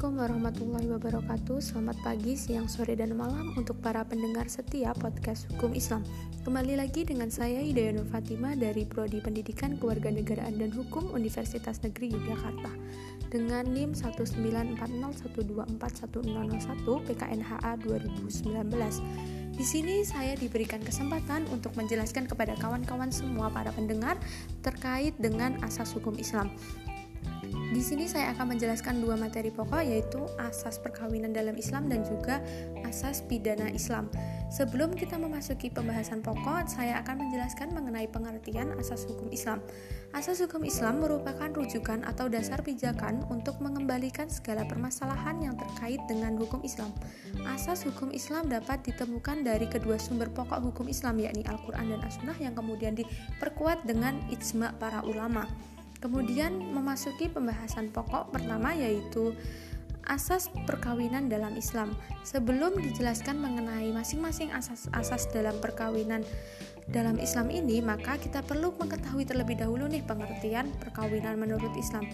Assalamualaikum warahmatullahi wabarakatuh. Selamat pagi, siang, sore, dan malam Untuk para pendengar setia podcast Hukum Islam. Kembali lagi dengan saya Hidayah Nur Fatimah Dari Prodi Pendidikan Kewarganegaraan dan Hukum Universitas Negeri Yogyakarta. Dengan NIM 190124101 PKNHA 2019 di sini saya diberikan kesempatan untuk menjelaskan kepada kawan-kawan semua para pendengar terkait dengan asas hukum Islam. Di sini saya akan menjelaskan dua materi pokok yaitu asas perkawinan dalam Islam dan juga asas pidana Islam. Sebelum kita memasuki pembahasan pokok, saya akan menjelaskan mengenai pengertian asas hukum Islam. Asas hukum Islam merupakan rujukan atau dasar pijakan untuk mengembalikan segala permasalahan yang terkait dengan hukum Islam. Asas hukum Islam dapat ditemukan dari kedua sumber pokok hukum Islam yakni Al-Qur'an dan As-Sunnah yang kemudian diperkuat dengan ijma para ulama. Kemudian memasuki pembahasan pokok pertama yaitu asas perkawinan dalam Islam. Sebelum dijelaskan mengenai masing-masing asas-asas dalam perkawinan dalam Islam ini, maka kita perlu mengetahui terlebih dahulu nih pengertian perkawinan menurut Islam.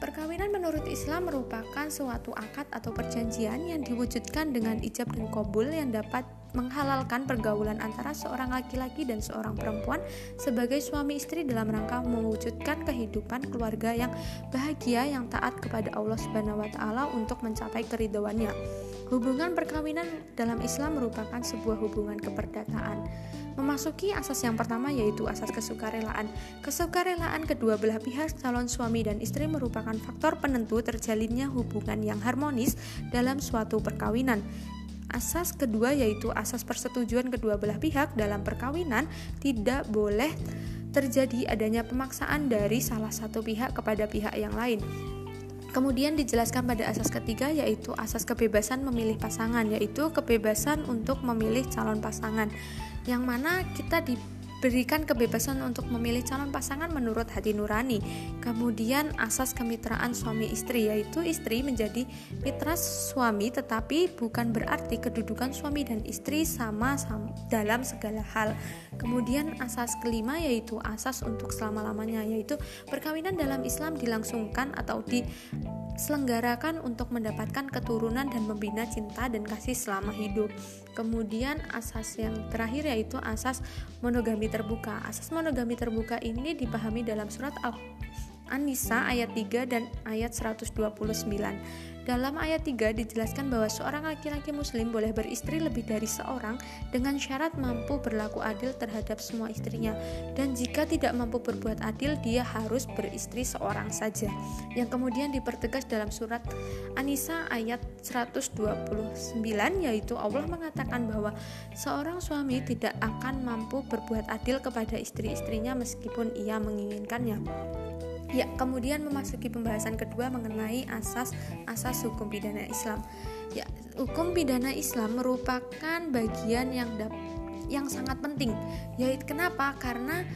Perkawinan menurut Islam merupakan suatu akad atau perjanjian yang diwujudkan dengan ijab dan kobul yang dapat menghalalkan pergaulan antara seorang laki-laki dan seorang perempuan sebagai suami istri dalam rangka mewujudkan kehidupan keluarga yang bahagia yang taat kepada Allah Subhanahu wa taala untuk mencapai keridhoannya. Hubungan perkawinan dalam Islam merupakan sebuah hubungan keperdataan. Memasuki asas yang pertama yaitu asas kesukarelaan. Kesukarelaan kedua belah pihak calon suami dan istri merupakan faktor penentu terjalinnya hubungan yang harmonis dalam suatu perkawinan. Asas kedua yaitu asas persetujuan kedua belah pihak dalam perkawinan tidak boleh terjadi adanya pemaksaan dari salah satu pihak kepada pihak yang lain. Kemudian dijelaskan pada asas ketiga yaitu asas kebebasan memilih pasangan yaitu kebebasan untuk memilih calon pasangan yang mana kita di berikan kebebasan untuk memilih calon pasangan menurut hati nurani. Kemudian asas kemitraan suami istri yaitu istri menjadi mitra suami tetapi bukan berarti kedudukan suami dan istri sama, sama dalam segala hal. Kemudian asas kelima yaitu asas untuk selama-lamanya yaitu perkawinan dalam Islam dilangsungkan atau di selenggarakan untuk mendapatkan keturunan dan membina cinta dan kasih selama hidup. Kemudian asas yang terakhir yaitu asas monogami terbuka. Asas monogami terbuka ini dipahami dalam surat Al An-Nisa ayat 3 dan ayat 129. Dalam ayat 3 dijelaskan bahwa seorang laki-laki muslim boleh beristri lebih dari seorang dengan syarat mampu berlaku adil terhadap semua istrinya dan jika tidak mampu berbuat adil dia harus beristri seorang saja. Yang kemudian dipertegas dalam surat An-Nisa ayat 129 yaitu Allah mengatakan bahwa seorang suami tidak akan mampu berbuat adil kepada istri-istrinya meskipun ia menginginkannya. Ya, kemudian memasuki pembahasan kedua mengenai asas-asas hukum pidana Islam. Ya, hukum pidana Islam merupakan bagian yang yang sangat penting. Yaitu kenapa? Karena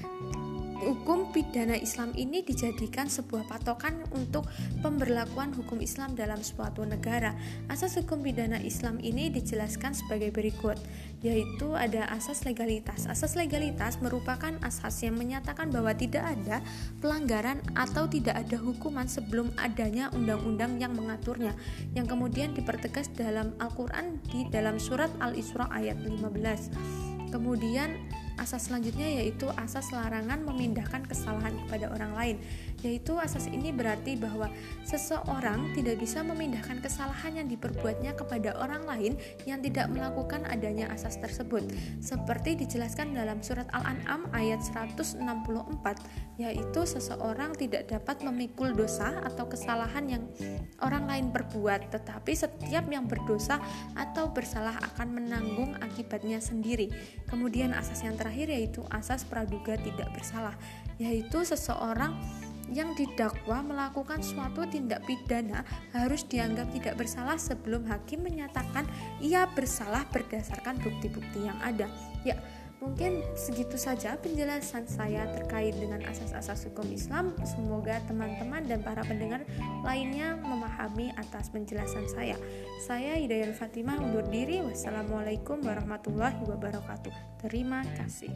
hukum pidana Islam ini dijadikan sebuah patokan untuk pemberlakuan hukum Islam dalam suatu negara. Asas hukum pidana Islam ini dijelaskan sebagai berikut, yaitu ada asas legalitas. Asas legalitas merupakan asas yang menyatakan bahwa tidak ada pelanggaran atau tidak ada hukuman sebelum adanya undang-undang yang mengaturnya, yang kemudian dipertegas dalam Al-Qur'an di dalam surat Al-Isra ayat 15. Kemudian Asas selanjutnya yaitu asas larangan memindahkan kesalahan kepada orang lain, yaitu asas ini berarti bahwa seseorang tidak bisa memindahkan kesalahan yang diperbuatnya kepada orang lain yang tidak melakukan adanya asas tersebut. Seperti dijelaskan dalam surat Al-An'am ayat 164, yaitu seseorang tidak dapat memikul dosa atau kesalahan yang orang lain perbuat, tetapi setiap yang berdosa atau bersalah akan menanggung akibatnya sendiri. Kemudian asas yang terakhir yaitu asas praduga tidak bersalah, yaitu seseorang yang didakwa melakukan suatu tindak pidana harus dianggap tidak bersalah sebelum hakim menyatakan ia bersalah berdasarkan bukti-bukti yang ada. Ya, mungkin segitu saja penjelasan saya terkait dengan asas-asas hukum Islam. Semoga teman-teman dan para pendengar lainnya memahami atas penjelasan saya. Saya Hidayah Fatimah undur diri. Wassalamualaikum warahmatullahi wabarakatuh. Terima kasih.